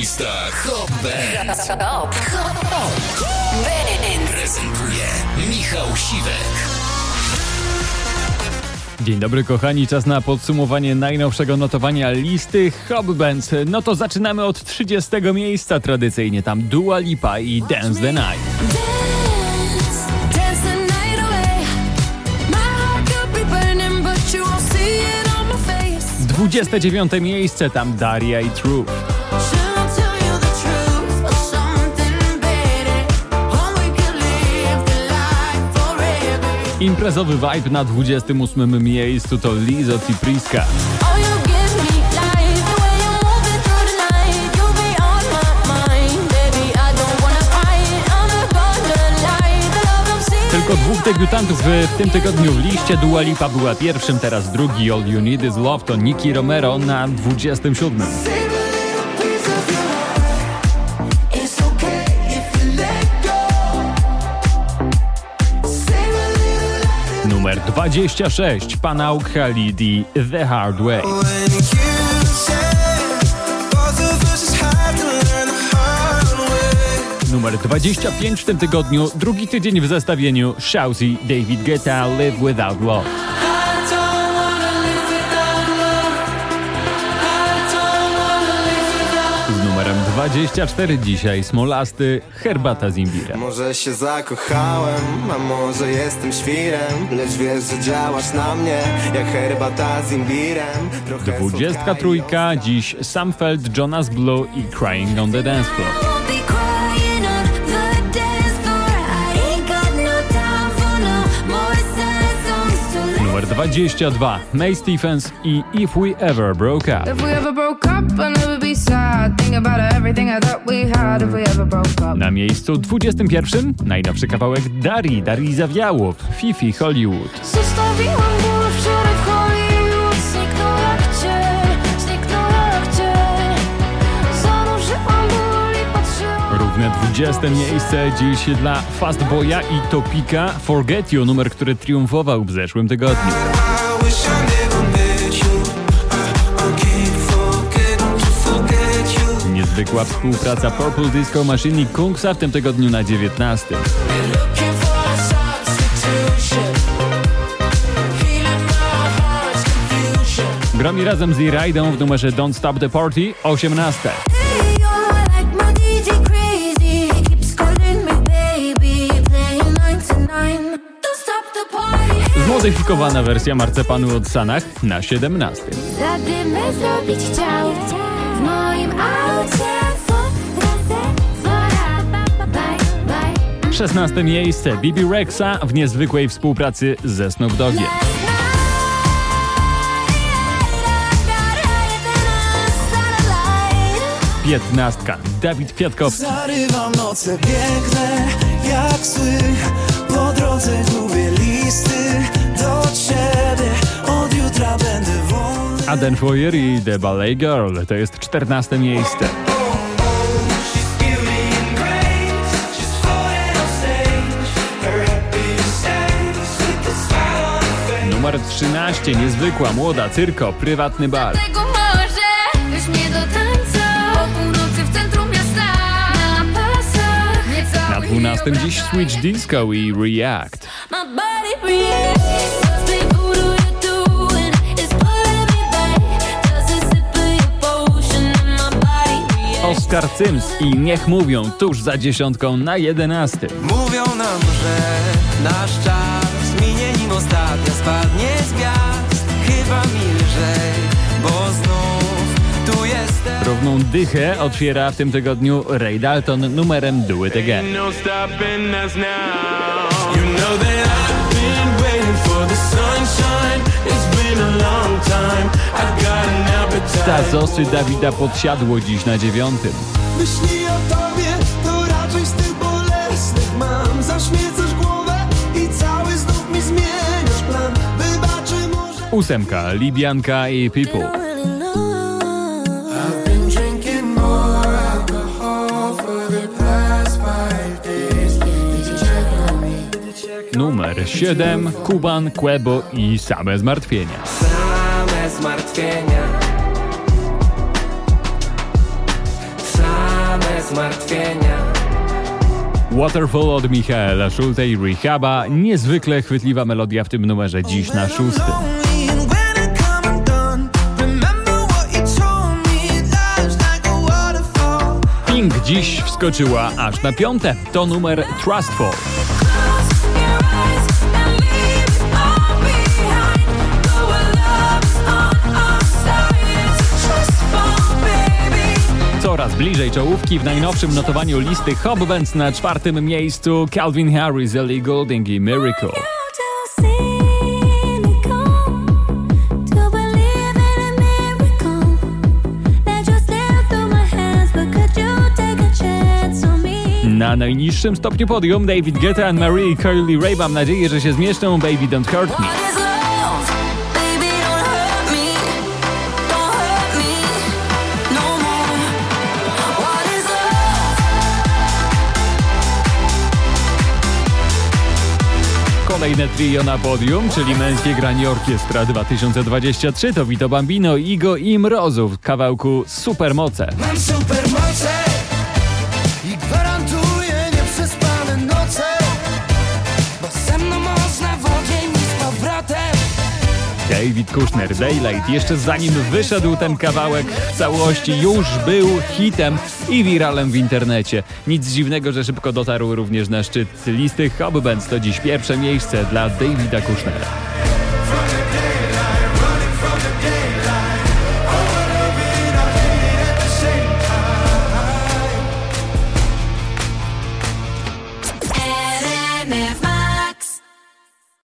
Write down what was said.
Lista Hot Dance. Hop, hop, Dance. Prezentuje Michał Siwek. Dzień dobry kochani, czas na podsumowanie najnowszego notowania listy Hop Bands. No to zaczynamy od 30 miejsca tradycyjnie, tam Dua Lipa i Dance the Night. Face. 29 miejsce, tam Daria i True. Imprezowy vibe na 28 miejscu to Lizo Cipriska. Oh. Tylko dwóch debiutantów w, w tym tygodniu w liście. Dua Lipa była pierwszym, teraz drugi. All You Need Is Love to Nicky Romero na 27. Numer 26, Panauk Khalidi, The Hard Way. Numer 25 w tym tygodniu, drugi tydzień w zestawieniu Shousey, David Guetta, Live Without Love. 24 dzisiaj Smolasty, Herbata z imbirem. Może się zakochałem, a może jestem świrem Lecz wiesz, że działasz na mnie jak herbata z imbirem Trochę 23 dziś Sam Feld, Jonas Blue i Crying on the Dance Floor. 22 May Stephens i If We Ever Broke Up. Na miejscu 21 najnowszy kawałek Dari, Dari Zawiałow, Fifi Hollywood. Zostawiłam ból wczoraj w Hollywood. Zniknął jak cień, zniknął jak cień. Zanurzyłam ból i patrzyłam. Równe 20 miejsce dziś dla Fast Boya i Topika Forget You, numer, który triumfował w zeszłym tygodniu. Niezwykła współpraca Purple Disco Machine i Kungsa w tym tygodniu na 19. Looking for a substitution. Healing my heart's confusion. Gromi razem z E-Ridą w numerze Don't Stop the Party 18. Zmodyfikowana wersja marcepanu od Sanach na 17. Zadymy zrobić chciał w moim aucie. Forever, forever, bye, bye. 16 miejsce Bibi Rexa w niezwykłej współpracy ze Snoop Doggiem. Piętnastka Dawid Kwiatkowski. Zarywam noce piękne jak sły Po drodze Aden Foyer i The Ballet Girl to jest 14 miejsce. Numer 13 niezwykła młoda cyrko prywatny bar. Na 12 dziś Switch Disco i React. Oscar Sims i Niech mówią tuż za dziesiątką na 11. Mówią nam, że nasz czas minie nim ostatnia spadnie z gwiazd Chyba mi lżej, bo znów tu jestem Równą dychę otwiera w tym tygodniu Ray Dalton numerem Do It Again. no stopping us now. You know that I've been waiting for the sunshine. It's been a long time. I got an appetite. Stazosy Dawida podsiadło dziś na dziewiątym. Myśli o tobie, to raczej z tych bolesnych mam Zaśmiecasz głowę i cały znów mi zmieniasz plan Wybaczy może Ósemka Libianka i People. Numer 7 Kuban, Quebo i same zmartwienia. Same zmartwienia zmartwienia Waterfall od Michaela Schulte i Rehaba. Niezwykle chwytliwa melodia w tym numerze dziś na szóstym. Pink dziś wskoczyła aż na piąte. To numer Trustful. Coraz bliżej czołówki w najnowszym notowaniu listy Hot Bands na czwartym miejscu Calvin Harris, Ellie Goulding i Miracle. Na najniższym stopniu podium David Guetta and Marie Curly Ray. Mam nadzieję, że się zmieszczą. Baby Don't Hurt Me. Kolejne trio na podium, czyli męskie granie orkiestra 2023 to Vito Bambino, Igo i Mrozów w kawałku Supermoce. Mam supermoce David Kushner, Daylight, jeszcze zanim wyszedł ten kawałek w całości, już był hitem i wiralem w internecie. Nic dziwnego, że szybko dotarł również na szczyt listy Bands. To dziś pierwsze miejsce dla Davida Kushnera.